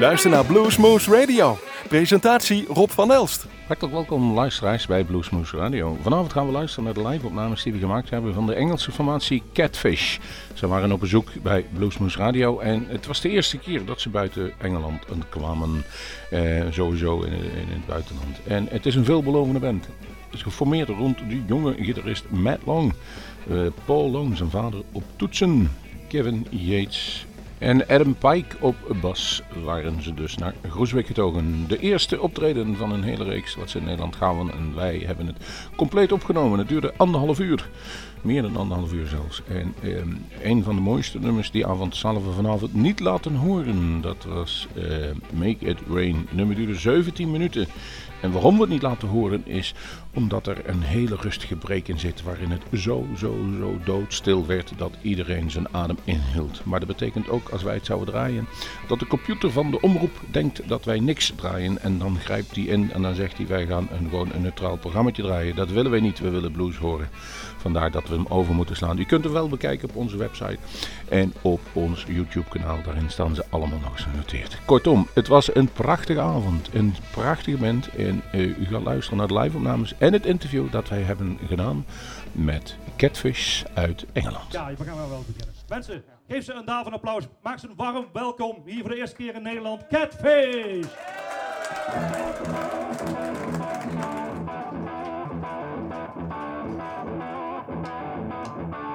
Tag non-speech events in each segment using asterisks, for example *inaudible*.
luistert naar Bluesmoose Radio. Presentatie Rob van Elst. Hartelijk welkom luisteraars bij Bluesmoose Radio. Vanavond gaan we luisteren naar de live-opnames die we gemaakt hebben van de Engelse formatie Catfish. Ze waren op bezoek bij Bluesmoose Radio en het was de eerste keer dat ze buiten Engeland kwamen. Eh, sowieso in, het buitenland. En het is een veelbelovende band. Het is geformeerd rond de jonge gitarist Matt Long. Uh, Paul Long, zijn vader, op toetsen. Kevin Yates en Adam Pike op bas waren ze dus naar Groesbeek getogen. De eerste optreden van een hele reeks wat ze in Nederland gaven. En wij hebben het compleet opgenomen. Het duurde anderhalf uur. Meer dan anderhalf uur zelfs. En eh, een van de mooiste nummers die avond zullen we vanavond niet laten horen. Dat was eh, Make It Rain. Nummer duurde 17 minuten. En waarom we het niet laten horen is omdat er een hele rustige break in zit waarin het zo, zo, zo doodstil werd dat iedereen zijn adem inhield. Maar dat betekent ook als wij het zouden draaien dat de computer van de omroep denkt dat wij niks draaien en dan grijpt hij in en dan zegt hij wij gaan een, gewoon een neutraal programma draaien. Dat willen wij niet, we willen blues horen. Vandaar dat we hem over moeten slaan. U kunt hem wel bekijken op onze website en op ons YouTube kanaal. Daarin staan ze allemaal nog genoteerd. Kortom, het was een prachtige avond, een prachtig moment en uh, u gaat luisteren naar de live opnames en het interview dat wij hebben gedaan met Catfish uit Engeland. Ja, we gaan wel beginnen. Mensen, geef ze een daal van applaus. Maak ze een warm welkom hier voor de eerste keer in Nederland. Catfish! Don't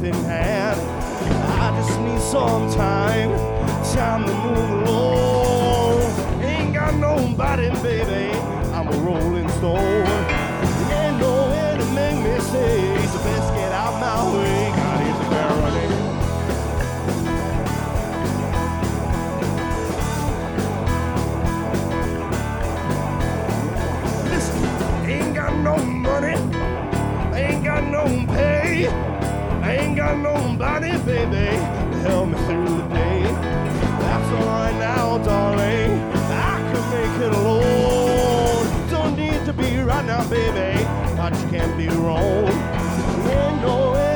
no in hand. I just need some time, time to move along. Ain't got nobody, baby, I'm a rolling stone. Ain't no way to make me say, got nobody, baby, to help me through the day. That's alright now, darling. I can make it alone. Don't need to be right now, baby, but you can't be wrong. Ain't no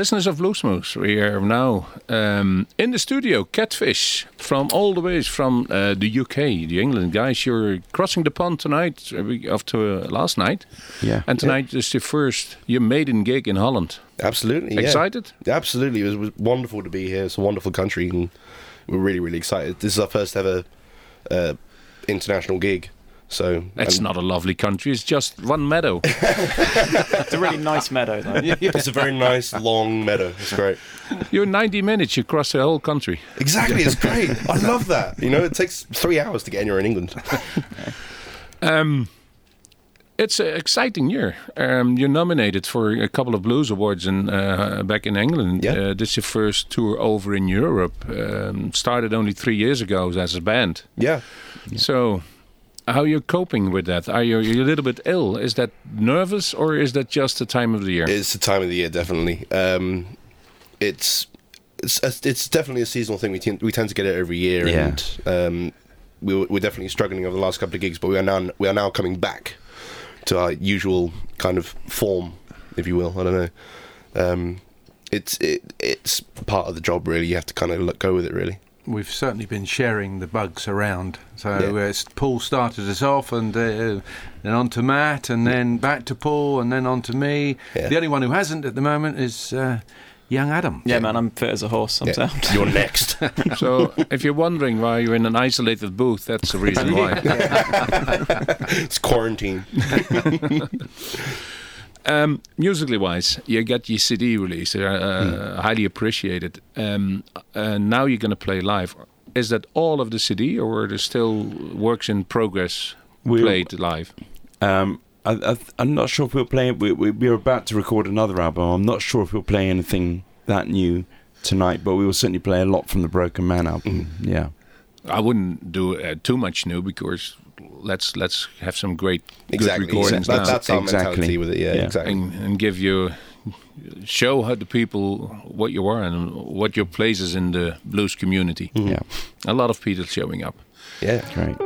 Listeners of Bluesmoose, we are now um, in the studio. Catfish from all the ways from uh, the UK, the England guys. You're crossing the pond tonight after uh, last night, Yeah. and tonight is the first your maiden gig in Holland. Absolutely. yeah. Excited? Absolutely. It was, was wonderful to be here. It's a wonderful country, and we're really, really excited. This is our first ever uh, international gig. So It's and not a lovely country. It's just one meadow. *laughs* It's a really nice meadow, though. *laughs* It's a very nice long meadow. It's great. You're 90 minutes. You cross the whole country. Exactly. It's great. I *laughs* love that. You know, it takes three hours to get anywhere in England. Um, it's an exciting year. Um, you're nominated for a couple of blues awards in uh, back in England. Yeah. Uh, this is your first tour over in Europe. Um, started only three years ago as a band. Yeah. So, how you're coping with that? Are you you're a little bit ill? Is that nervous or is that just the time of the year? It's the time of the year, definitely. Um, it's it's it's definitely a seasonal thing. We tend, we tend to get it every year, Yeah. and um, we were, we're definitely struggling over the last couple of gigs. But we are now we are now coming back to our usual kind of form, if you will. I don't know. Um, it's it, it's part of the job, really. You have to kind of let go with it, really. We've certainly been sharing the bugs around. So Yeah. uh, Paul started us off, and uh, then on to Matt, and then back to Paul, and then on to me. Yeah. The only one who hasn't at the moment is uh, young Adam. Yeah, man, I'm fit as a horse. I'm Yeah. sound. You're next. *laughs* so, if you're wondering why you're in an isolated booth, that's the reason why. *laughs* it's quarantine. *laughs* Um, musically wise, you get your CD release, uh, uh, highly appreciated. Um, uh, now you're going to play live. Is that all of the CD, or are there still works in progress We'll- played live? Um, I, I, I'm not sure if we'll play. We, we, we're about to record another album. I'm not sure if we'll play anything that new tonight, but we will certainly play a lot from the Broken Man album. Yeah. I wouldn't do uh, too much new because let's let's have some great good Exactly. recordings That- now that's our Exactly. mentality with it. Yeah, Yeah. exactly. and, and give you show how the people what you are and what your place is in the blues community. Mm-hmm. Yeah. A lot of people showing up. yeah. Great.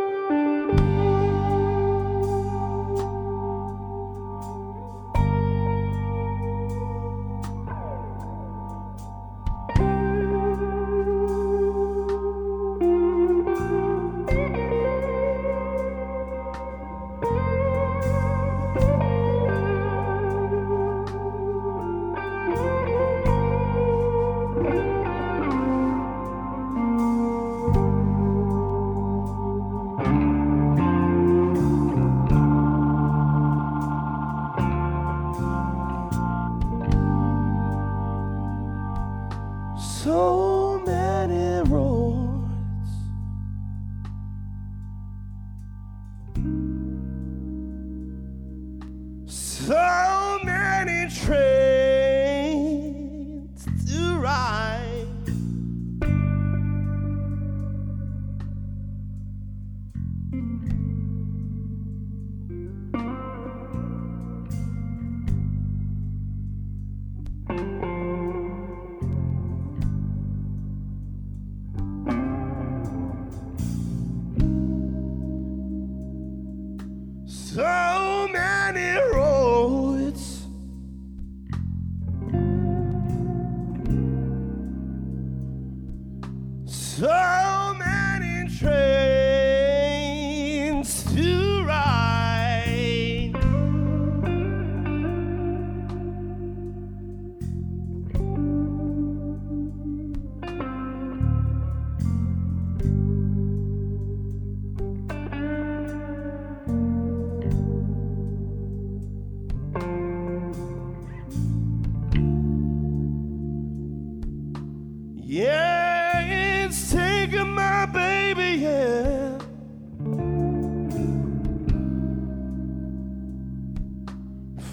Yeah, it's taking my baby, yeah.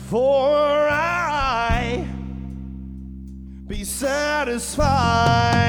For I be satisfied.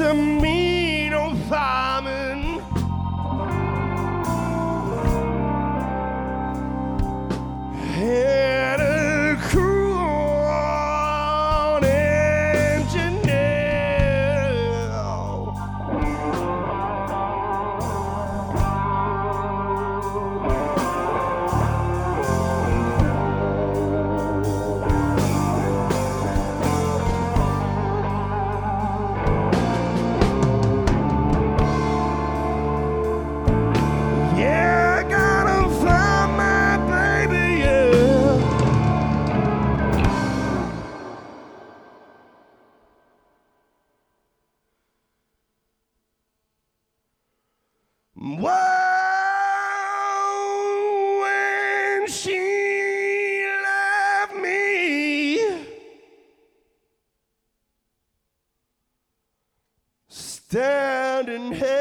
There Standing here.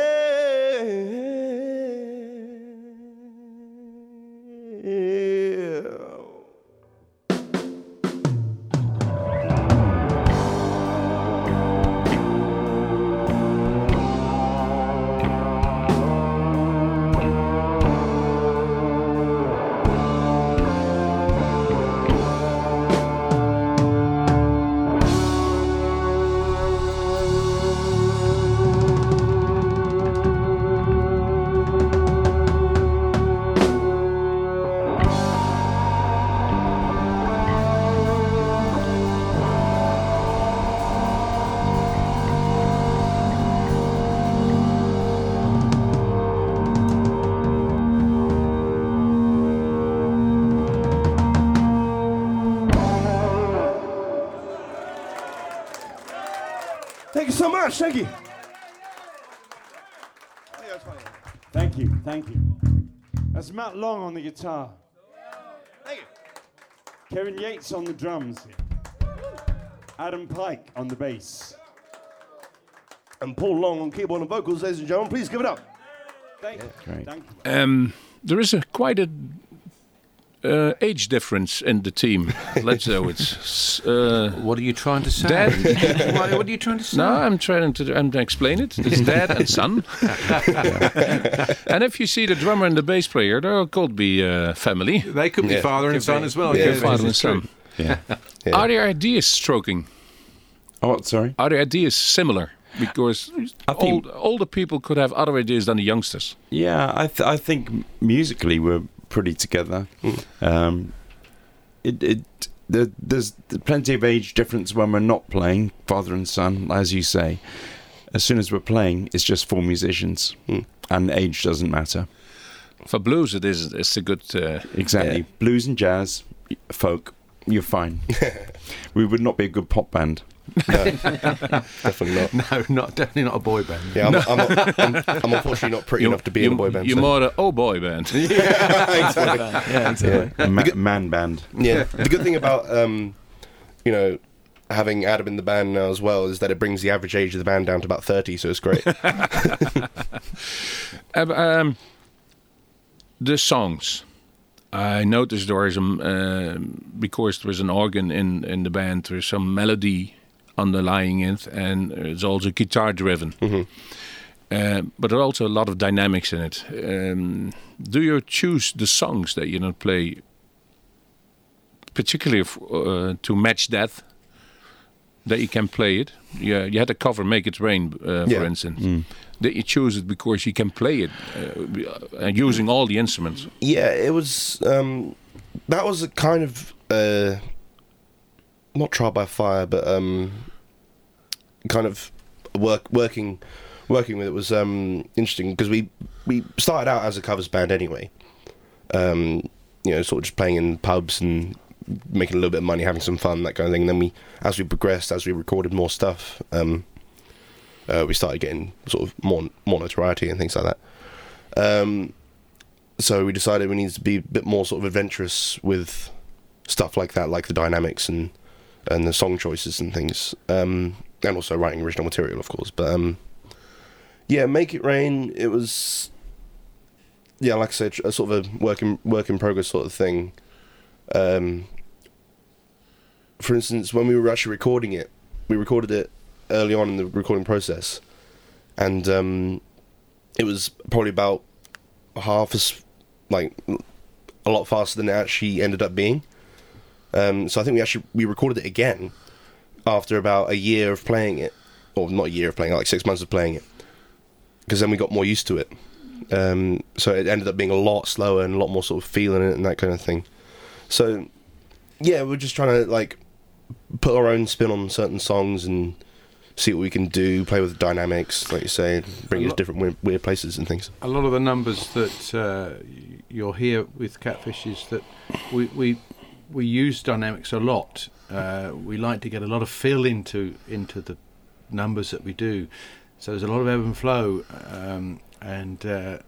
You so much. Thank you. Thank you, thank you. That's Matt Long on the guitar. Thank you. Kevin Yates on the drums. Adam Pike on the bass. And Paul Long on keyboard and vocals, ladies and gentlemen. Please give it up. Thank you. Thank you. Um, there is a quite a uh, age difference in the team. Let's know it's. Uh, What are you trying to say? Dad? *laughs* what, what are you trying to say? no, I'm trying to I'm to explain it. It's dad and son. *laughs* and if you see the drummer and the bass player, they're could be uh, family. They could be Yeah. father and son as well. Yeah, yeah. Father and son. Yeah. Yeah. Are the ideas stroking? Oh, what, sorry? Are the ideas similar? Because I think- old, older people could have other ideas than the youngsters. Yeah, I th- I think musically we're pretty together. Um, it it there, there's plenty of age difference when we're not playing, father and son, as you say. As soon as we're playing, it's just four musicians, and age doesn't matter. For blues, it is. It's a good. Uh, Exactly, Yeah. blues and jazz, folk, you're fine. *laughs* we would not be a good pop band. Definitely not. *laughs* No, not definitely not a boy band. Yeah, I'm, I'm, I'm, *laughs* I'm unfortunately not pretty enough to be in a boy band. You're so- more a oh boy band. *laughs* yeah, exactly. A ma- man band. Yeah. The good thing about um, you know, having Adam in the band now as well is that it brings the average age of the band down to about thirty, so it's great. Um, the songs. I noticed there is some uh, because there is an organ in in the band. There's some melody underlying it, and it's also guitar driven. Uh, but there are also a lot of dynamics in it. Um, do you choose the songs that you don't play, particularly f- uh, to match that? That you can play it. Yeah, you had a cover "Make It Rain," uh, for Yeah. instance. That you choose it because you can play it, uh, and using all the instruments. yeah, it was. Um, that was a kind of uh, not trial by fire, but um, kind of work working working with it was um, interesting because we we started out as a covers band anyway. Um, you know, sort of just playing in pubs and making a little bit of money, having some fun, that kind of thing. then we, as we progressed, as we recorded more stuff, um, uh, we started getting sort of more more notoriety and things like that. Um, so we decided we needed to be a bit more sort of adventurous with stuff like that, like the dynamics and and the song choices and things, um, and also writing original material, of course. But um, yeah, make it rain. It was yeah, like I said, a sort of a work in work in progress sort of thing. Um, for instance, when we were actually recording it, we recorded it early on in the recording process, and um, it was probably about half as like a lot faster than it actually ended up being. Um, so I think we actually we recorded it again after about a year of playing it, or not a year of playing, like six months of playing it, because then we got more used to it. Um, so it ended up being a lot slower and a lot more sort of feeling it and that kind of thing. So yeah, we're just trying to like put our own spin on certain songs and see what we can do, play with dynamics, like you say, bring it to different weird, weird places and things. a lot of the numbers that uh, you'll hear with Catfish is that we we we use dynamics a lot. Uh, we like to get a lot of feel into into the numbers that we do. So there's a lot of ebb and flow, um, and uh,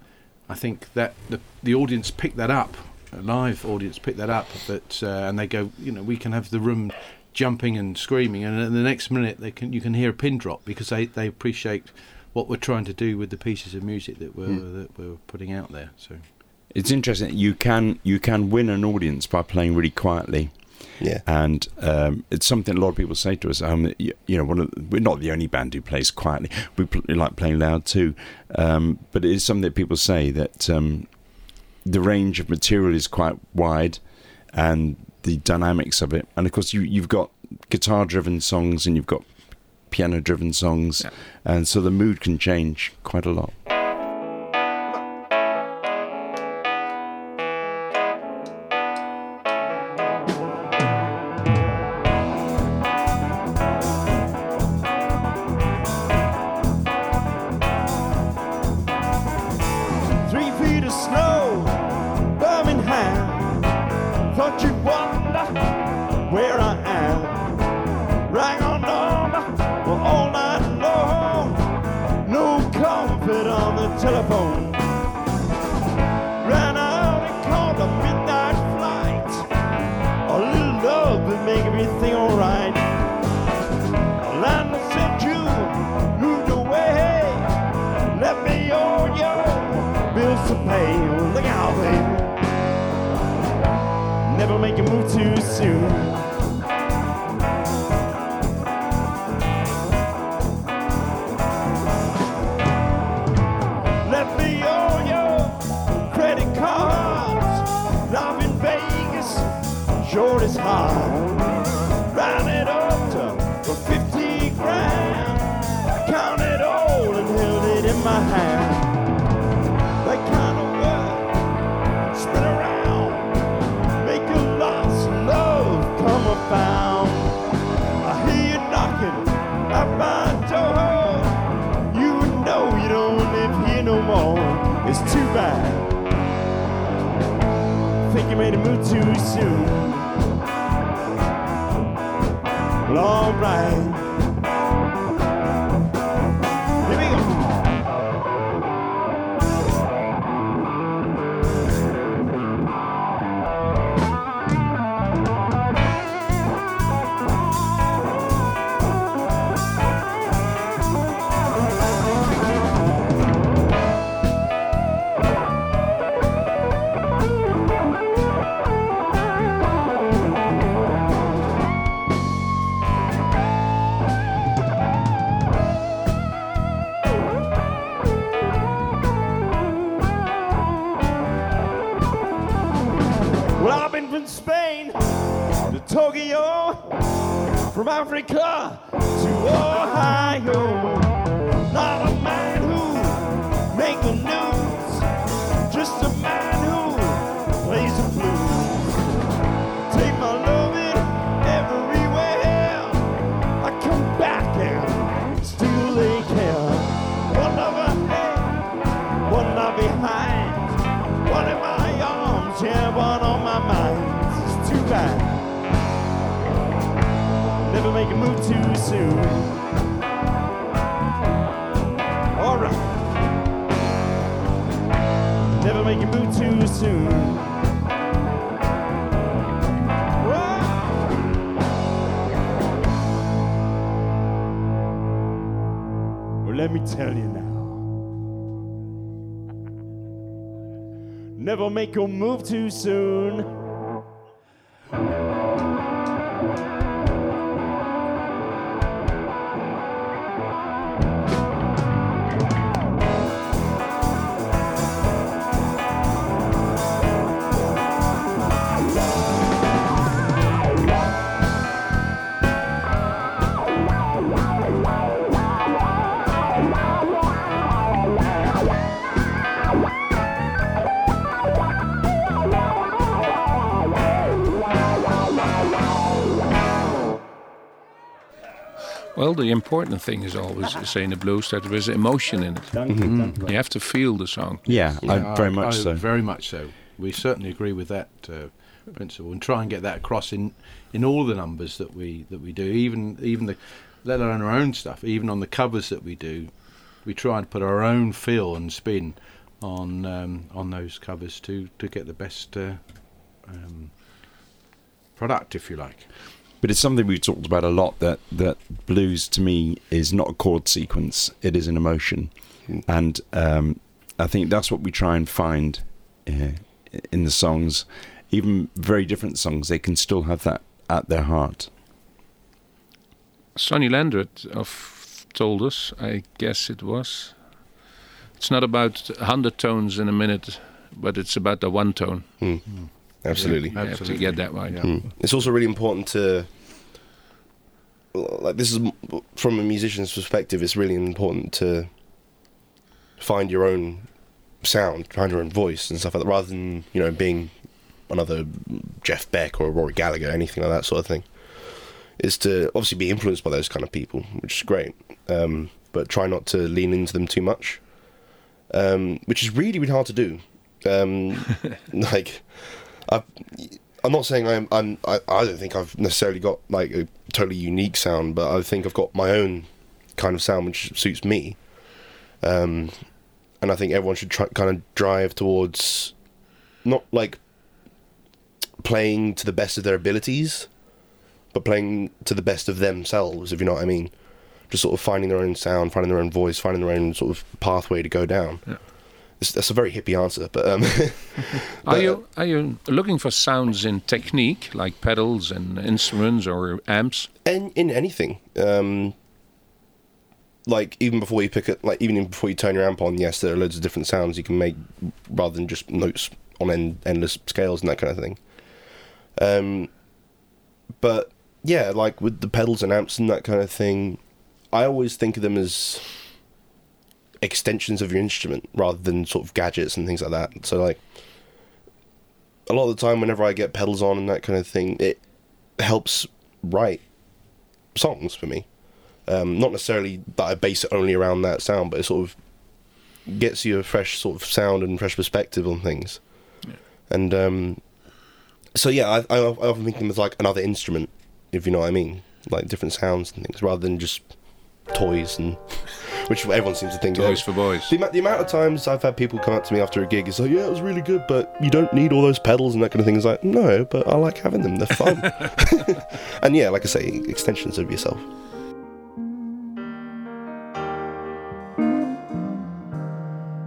I think that the the audience pick that up. A live audience pick that up, that uh, and they go, you know, we can have the room jumping and screaming, and in the next minute they can you can hear a pin drop because they, they appreciate what we're trying to do with the pieces of music that we're that we're putting out there. So It's interesting. You can you can win an audience by playing really quietly. Yeah. And um, it's something a lot of people say to us. Um, you, you know, one of the, we're not the only band who plays quietly. We pl- like playing loud too. Um, but it is something that people say that um, the range of material is quite wide, and the dynamics of it. And of course, you you've got guitar-driven songs and you've got piano-driven songs, and so the mood can change quite a lot. Tell you now. Never make a move too soon. Well, the important thing is always *laughs* say in the blues that there is emotion in it. You have to feel the song. Yeah, I, very much I- so. Very much so. We certainly agree with that uh, principle, and try and get that across in in all the numbers that we that we do. Even even the let alone our own stuff. Even on the covers that we do, we try and put our own feel and spin on um, on those covers to to get the best uh, um, product, if you like. But it's something we've talked about a lot that, that blues to me is not a chord sequence, it is an emotion. And um, I think that's what we try and find uh, in the songs. Even very different songs, they can still have that at their heart. Sonny Landreth of told us, I guess it was. It's not about 100 tones in a minute, but it's about the one tone. Absolutely. You have to get that right. Mm. It's also really important to like this is from a musician's perspective. It's really important to find your own sound, find your own voice and stuff like that, rather than you know being another Jeff Beck or Rory Gallagher, anything like that sort of thing. Is to obviously be influenced by those kind of people, which is great, um, but try not to lean into them too much, um, which is really really hard to do. Um, *laughs* like, I, I'm not saying I'm, I'm I, I don't think I've necessarily got like a totally unique sound, but I think I've got my own kind of sound which suits me. Um, and I think everyone should try kind of drive towards not like playing to the best of their abilities, but playing to the best of themselves, if you know what I mean. Just sort of finding their own sound, finding their own voice, finding their own sort of pathway to go down. Yeah. That's a very hippie answer, but um, *laughs* Are you are you looking for sounds in technique, like pedals and instruments or amps? in in anything. Um, like even before you pick it, like even before you turn your amp on, yes, there are loads of different sounds you can make rather than just notes on end, endless scales and that kind of thing. Um, but yeah, like with the pedals and amps and that kind of thing, I always think of them as extensions of your instrument rather than sort of gadgets and things like that. So like a lot of the time, whenever I get pedals on and that kind of thing, it helps write songs for me. Um, not necessarily that I base it only around that sound, but it sort of gets you a fresh sort of sound and fresh perspective on things. And um, so yeah, I, I, I often think of them as like another instrument, if you know what I mean, like different sounds and things, rather than just toys and which everyone seems to think. Toys for boys. The, amount- the amount of times I've had people come up to me after a gig is like, yeah, it was really good, but you don't need all those pedals and that kind of thing. It's like, no, but I like having them. They're fun. *laughs* *laughs* and yeah, like I say, extensions of yourself.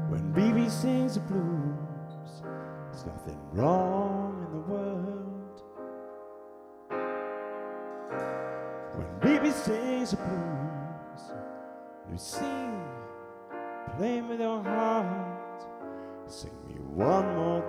When BB sings the blues, there's nothing wrong in the world. When BB sings the blues, sing, play with your heart, sing me one more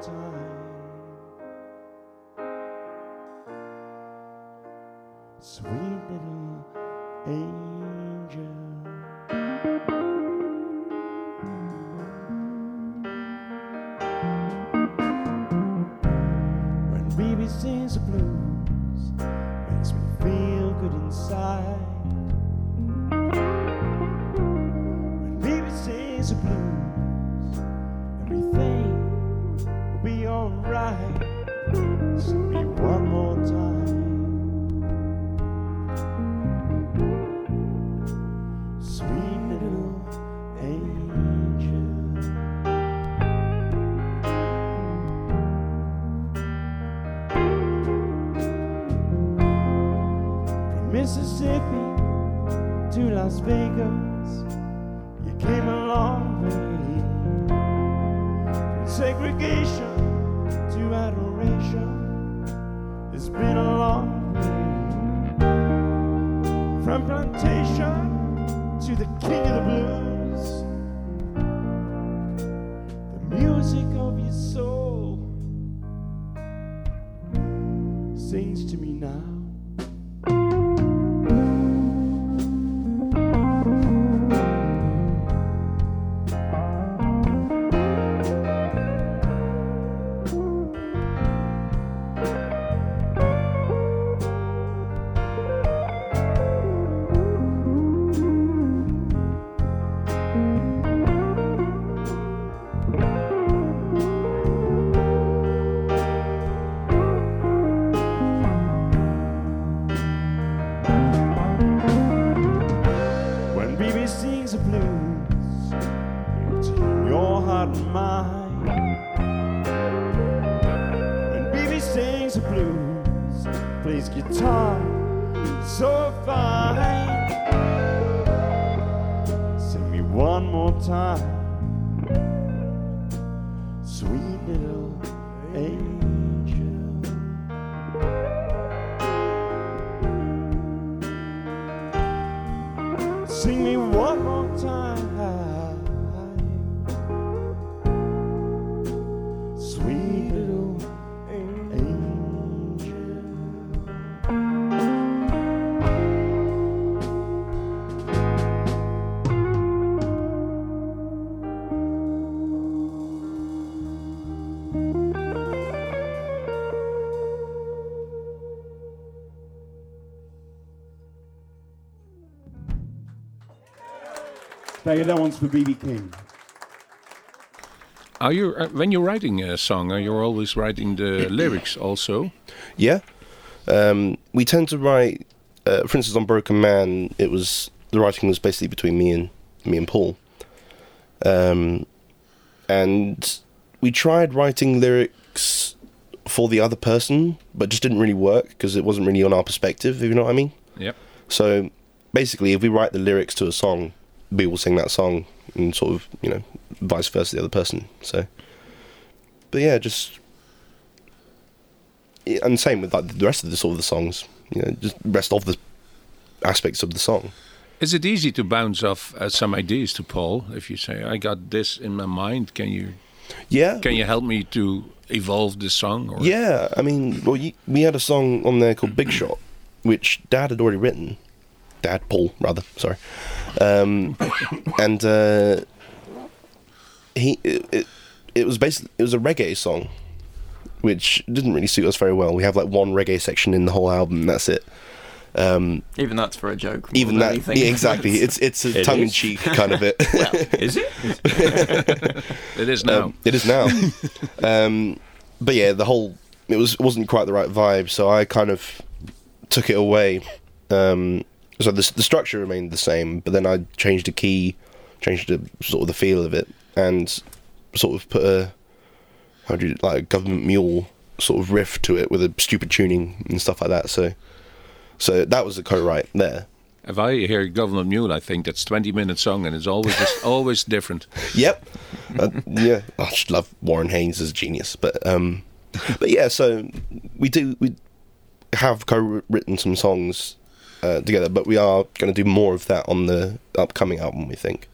not mine. And baby sings the blues, plays guitar so fine. Sing me one more time, sweet little. Krijg je dat ons voor BB King. Are you uh, when you're writing a song? Are you always writing the lyrics also? Yeah. Um, we tend to write, uh, for instance, on Broken Man, it was the writing was basically between me and me and Paul, um, and we tried writing lyrics for the other person, but just didn't really work because it wasn't really on our perspective. If you know what I mean. Yep. So basically, if we write the lyrics to a song, we will sing that song, and sort of you know, vice versa the other person. So, but yeah, just and same with like the rest of the sort of the songs. You know, just rest of the aspects of the song. Is it easy to bounce off uh, some ideas to Paul? If you say, "I got this in my mind," can you Yeah. can you help me to evolve this song? Or Yeah, I mean, well, you, we had a song on there called Big Shot, which Dad had already written. Dad, Paul, rather, sorry. Um, and uh, he, it, it, it was basically it was a reggae song, which didn't really suit us very well. We have like one reggae section in the whole album, and that's it. Um, Even that's for a joke. even that, yeah, exactly. *laughs* It's it's a It tongue in is. cheek kind of it. *laughs* Is it? *laughs* it is now. Um, it is now. um, but yeah, the whole it was wasn't quite the right vibe, so I kind of took it away. Um, so the the structure remained the same, but then I changed the key, changed the sort of the feel of it, and sort of put a how do you like a government mule sort of riff to it with a stupid tuning and stuff like that. So so that was the co-write there. if I hear government Mule, I think that's 20 minute song, and it's always just, *laughs* always different. Yep. Uh, yeah, I just love Warren Haynes as a genius, but um, but yeah. So we do we have co-written some songs uh, together, but we are going to do more of that on the upcoming album. We think.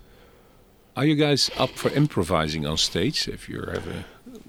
Are you guys up for improvising on stage? If you have a,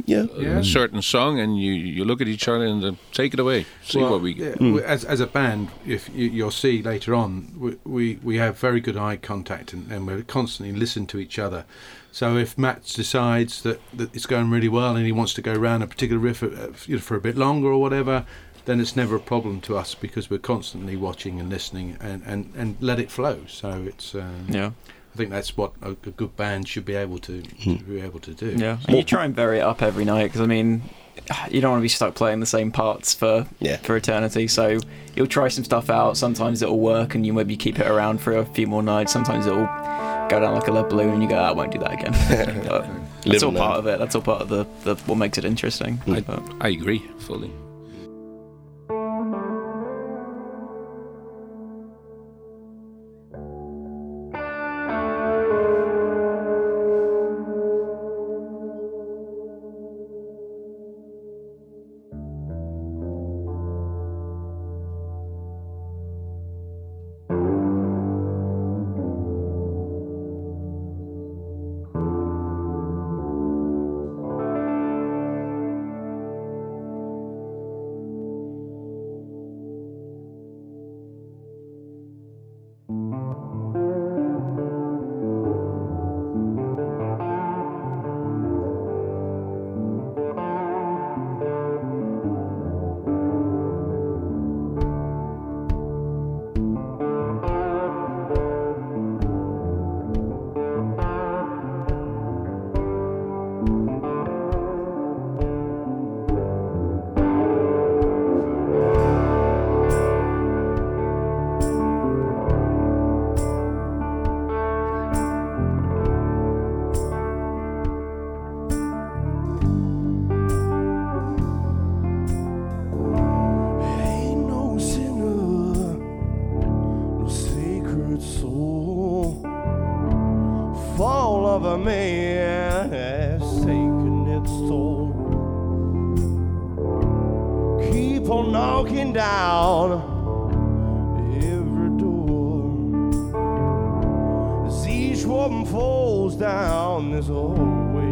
Yeah. a certain song and you, you look at each other and uh, take it away, see Well, what we yeah, get. we- as as a band, if you, you'll see later on, we, we we have very good eye contact and, and we're constantly listen to each other. So if Matt decides that, that it's going really well and he wants to go around a particular riff uh, you know, for a bit longer or whatever, then it's never a problem to us because we're constantly watching and listening and, and, and let it flow. So it's um, Yeah. I think that's what a, a good band should be able to, to be able to do. Yeah, and you try and vary it up every night because I mean, you don't want to be stuck playing the same parts for Yeah. for eternity. So you'll try some stuff out. Sometimes it'll work, and you maybe keep it around for a few more nights. Sometimes it'll go down like a lead balloon, and you go, "Ah, "I won't do that again." *laughs* But that's Live all and part of it. That's all part of the, the what makes it interesting. I, I agree fully. Down, this always one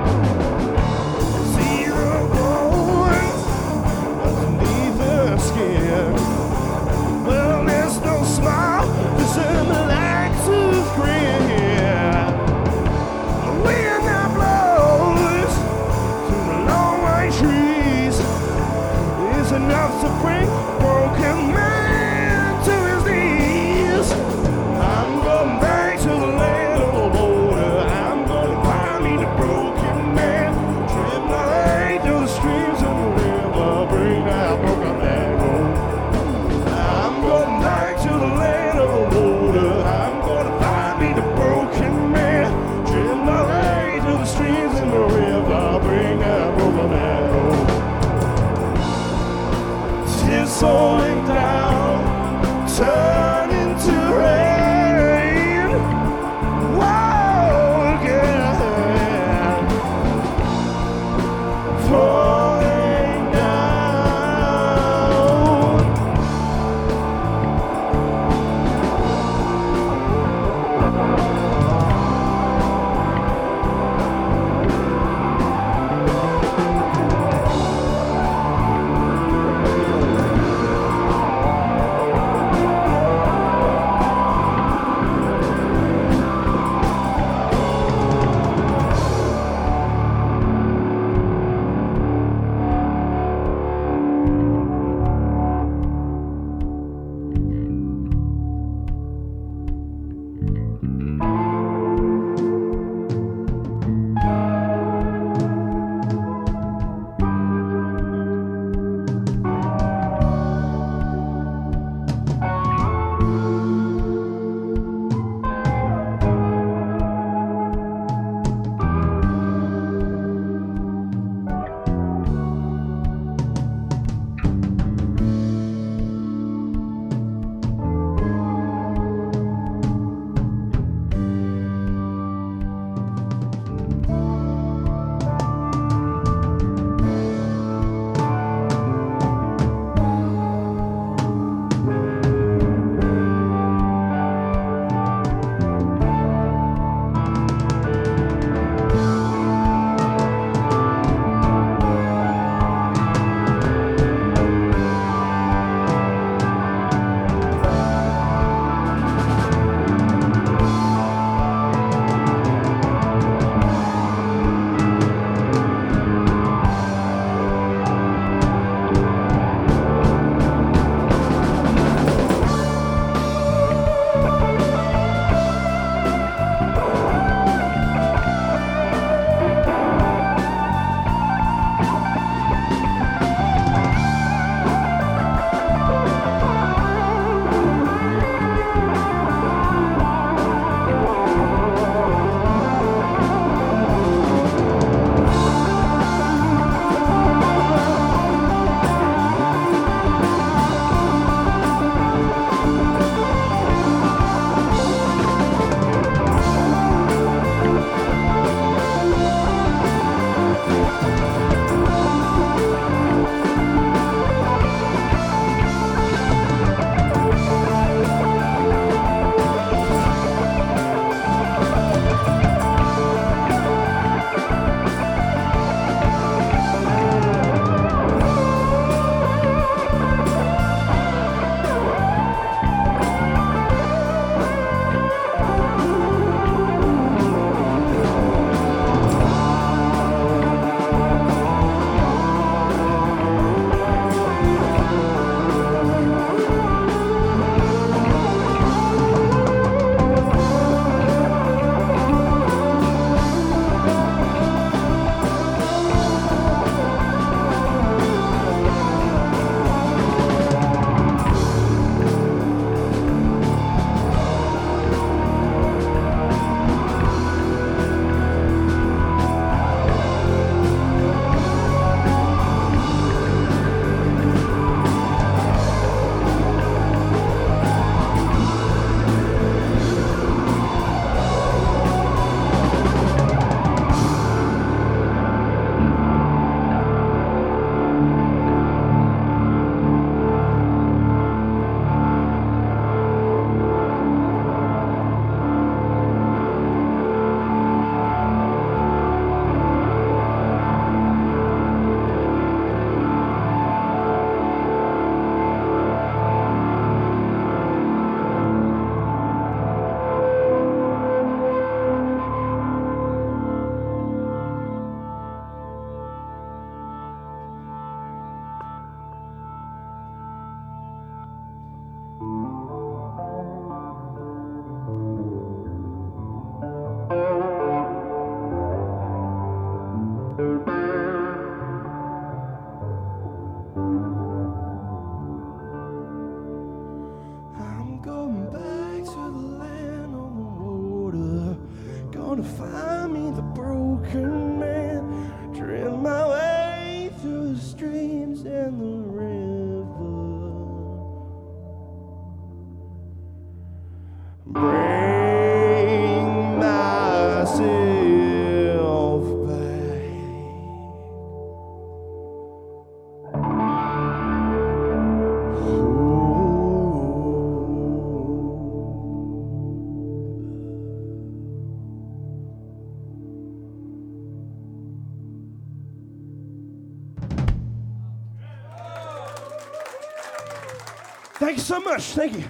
much. Thank you.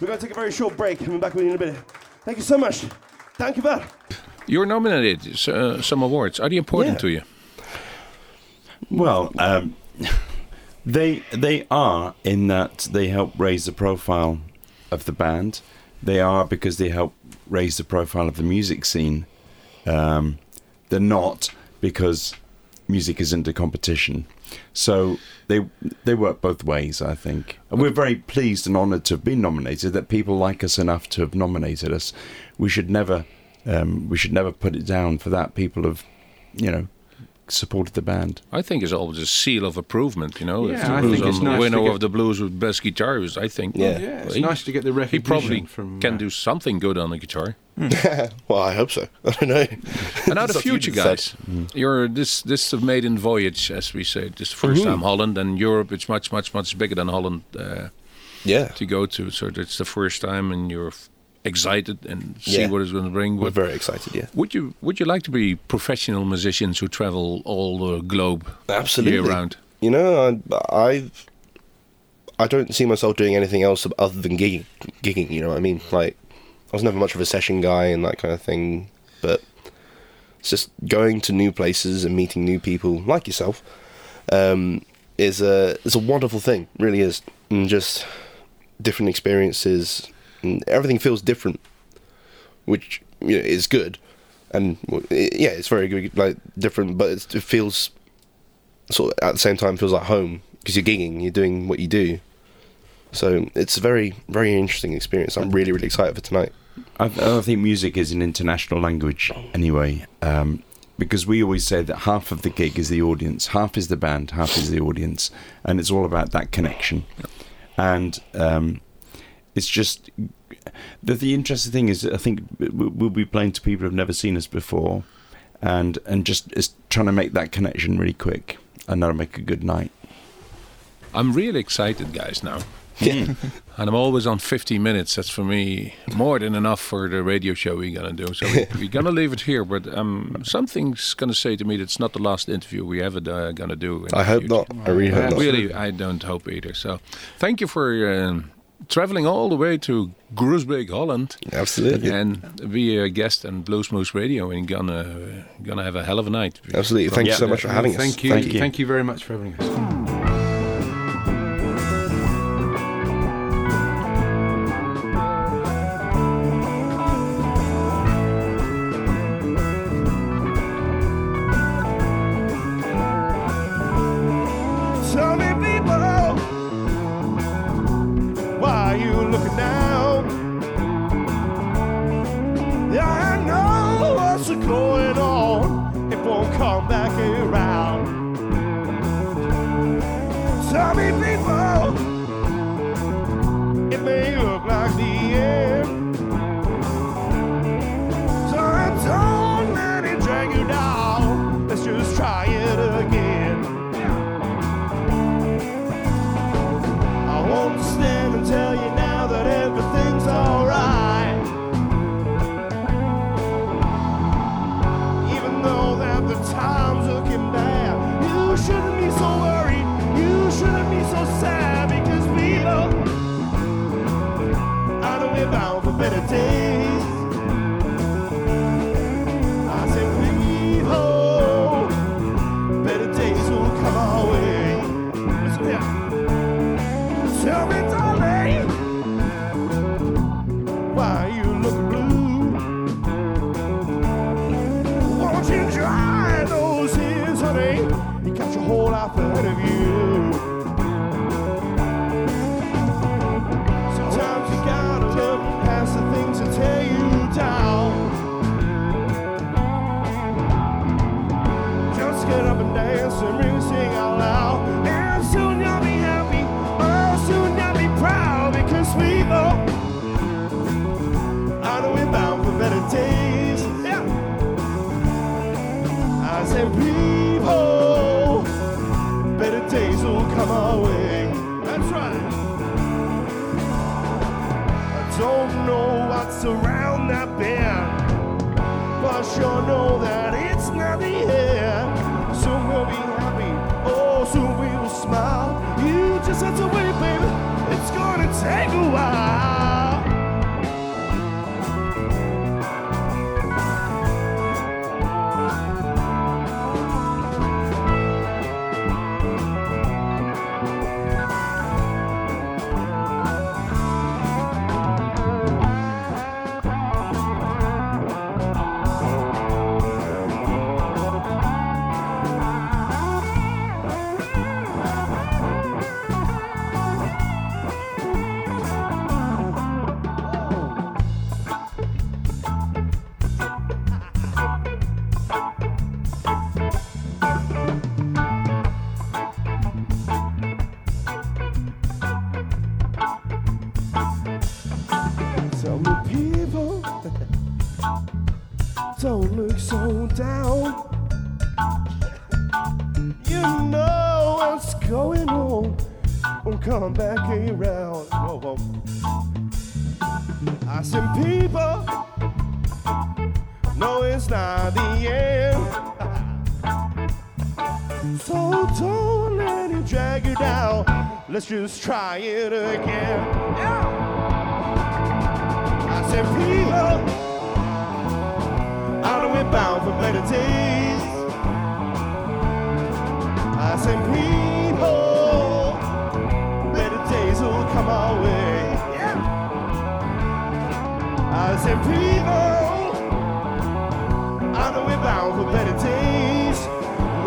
We're going to take a very short break and we're back with you in a bit. Thank you so much. Thank you, Bert. You're nominated uh, some awards. Are they important Yeah. to you? Well, um, *laughs* they they are in that they help raise the profile of the band. They are because they help raise the profile of the music scene. Um, they're not because music isn't a competition. So they they work both ways, I think. And we're very pleased and honoured to have been nominated. That people like us enough to have nominated us. We should never um, we should never put it down for that. People have, you know, supported the band. I think it's always a seal of improvement, you know. Yeah, if the I blues think it's on nice to winner get- of the blues with best guitarist, I think. Yeah. Yeah, it's he, nice to get the recognition. He probably from. can uh, do something good on the guitar. *laughs* Well, I hope so. *laughs* I don't know. And now the *laughs* It's you to future, decide. guys. You're this this is a maiden voyage, as we say. This is the 1st time Holland and Europe. It's much much much bigger than Holland uh, Yeah, to go to. So it's the first time, and you're excited and see Yeah. what it's going to bring. we're What, very excited. Yeah, would you would you like to be professional musicians who travel all the globe absolutely. year round? You know, I, I've I don't see myself doing anything else other than gigging. Gigging, you know what I mean? Like, I was never much of a session guy and that kind of thing, but it's just going to new places and meeting new people like yourself um, is a is a wonderful thing. Really is, and just different experiences. And everything feels different, which you know, is good. And yeah, it's very good, like different, but it feels sort of at the same time feels like home because you're gigging, you're doing what you do. So it's a very, very interesting experience. I'm really, really excited for tonight. I, I think music is an international language anyway, um, because we always say that half of the gig is the audience, half is the band, half is the audience, and it's all about that connection. And um, it's just the, the interesting thing is, I think we- we'll be playing to people who've never seen us before, and and just is trying to make that connection really quick, and that'll make a good night. I'm really excited, guys. Now. Yeah. *laughs* And I'm always on 50 minutes. That's for me more than enough for the radio show we're gonna do. So we, we're gonna leave it here. But um, something's gonna say to me that's not the last interview we ever uh, gonna do. in I hope future. not. I really hope not. Really, I don't hope either. So, thank you for um, traveling all the way to Groesbeek, Holland, Absolutely. and be a guest on Blues Moose Radio. And gonna gonna have a hell of a night. Absolutely. Thank you so much for having us. Thank you. Thank you. Thank you very much for having us. Bound don't know what's around that bend. But sure know that it's not the end. Soon we'll be happy. Oh, soon we will smile. You just have to wait, baby. It's gonna down. Come back around. Whoa, whoa. I said, people, no, it's not the end. *laughs* So don't let it drag you down. Let's just try it again. Yeah. I said, people, are we bound for better days? I said, people, are we bound for better days?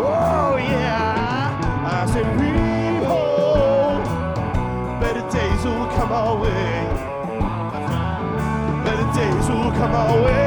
Oh yeah. I said, people, better days will come our way. Better days will come our way.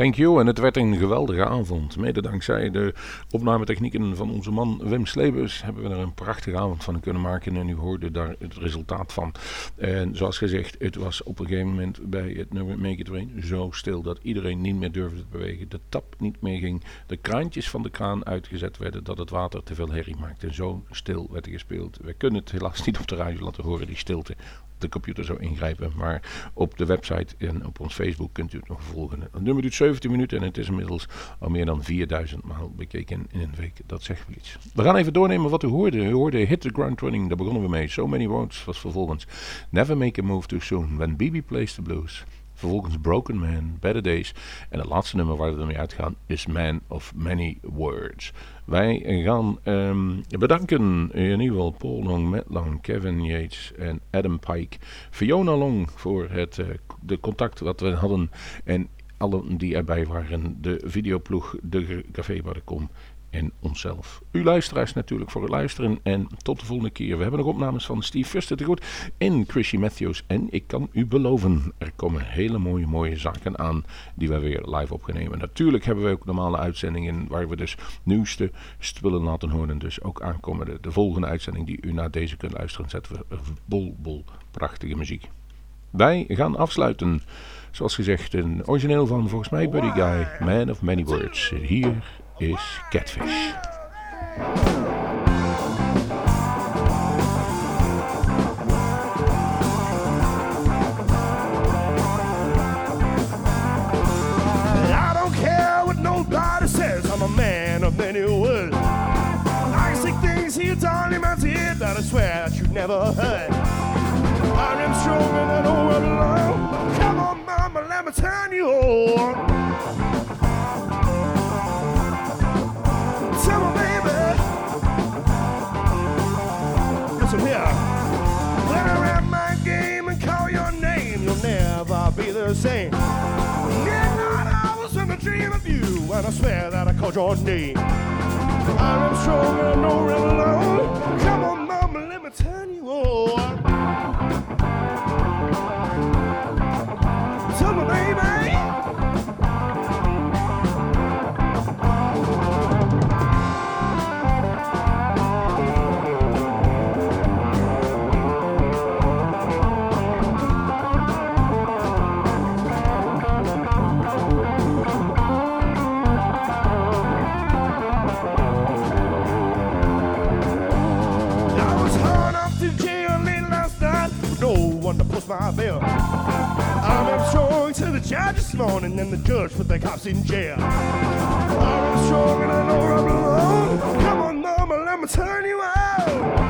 Thank you. En het werd een geweldige avond. Mede dankzij de opnametechnieken van onze man Wim Slebus hebben we er een prachtige avond van kunnen maken. En u hoorde daar het resultaat van. En zoals gezegd, het was op een gegeven moment bij het nummer Make It Rain zo stil dat iedereen niet meer durfde te bewegen. De tap niet meer ging. De kraantjes van de kraan uitgezet werden dat het water te veel herrie maakte. Zo stil werd er gespeeld. We kunnen het helaas niet op de radio laten horen, die stilte de computer zou ingrijpen. Maar op de website en op ons Facebook kunt u het nog volgen. Het nummer duurt 17 minuten en het is inmiddels al meer dan 4000 maal bekeken in een week. Dat zegt wel iets. We gaan even doornemen wat u hoorde. U hoorde Hit the Ground Running, daar begonnen we mee. So Many Roads was vervolgens Never Make a Move Too Soon, When BB Plays the Blues. Vervolgens Broken Man, Better Days. En het laatste nummer waar we ermee uitgaan is Man of Many Words. Wij gaan ehm, bedanken in ieder geval Paul Long, Matt Long, Kevin Yates en Adam Pike. Fiona Long voor het eh, de contact wat we hadden. En allen die erbij waren. De videoploeg, de Café waar ik kom en onszelf. U luisteraars natuurlijk voor het luisteren en tot de volgende keer. We hebben nog opnames van Steve Fuster te goed en Chrissy Matthews. En ik kan u beloven, er komen hele mooie, mooie zaken aan die we weer live opnemen. Natuurlijk hebben we ook normale uitzendingen waar we dus nieuwste spullen laten horen. Dus ook aankomende, de volgende uitzending die u na deze kunt luisteren, zetten we bol, bol prachtige muziek. Wij gaan afsluiten. Zoals gezegd, een origineel van volgens mij Buddy Guy, Man of Many Words. Hier is Catfish. I don't care what nobody says. I'm a man of many words. I see things here in my head that I swear that you've never heard. I am strong and I know I'm alone. Come on, mama, let me turn you on. And I swear that I called your name. I am strong and I know I'm alone. Come on, mama, let me turn you on. Tell me, baby. Judge this morning and the judge put the cops in jail. I am strong and I know I'm alone. Come on, mama, let me turn you out.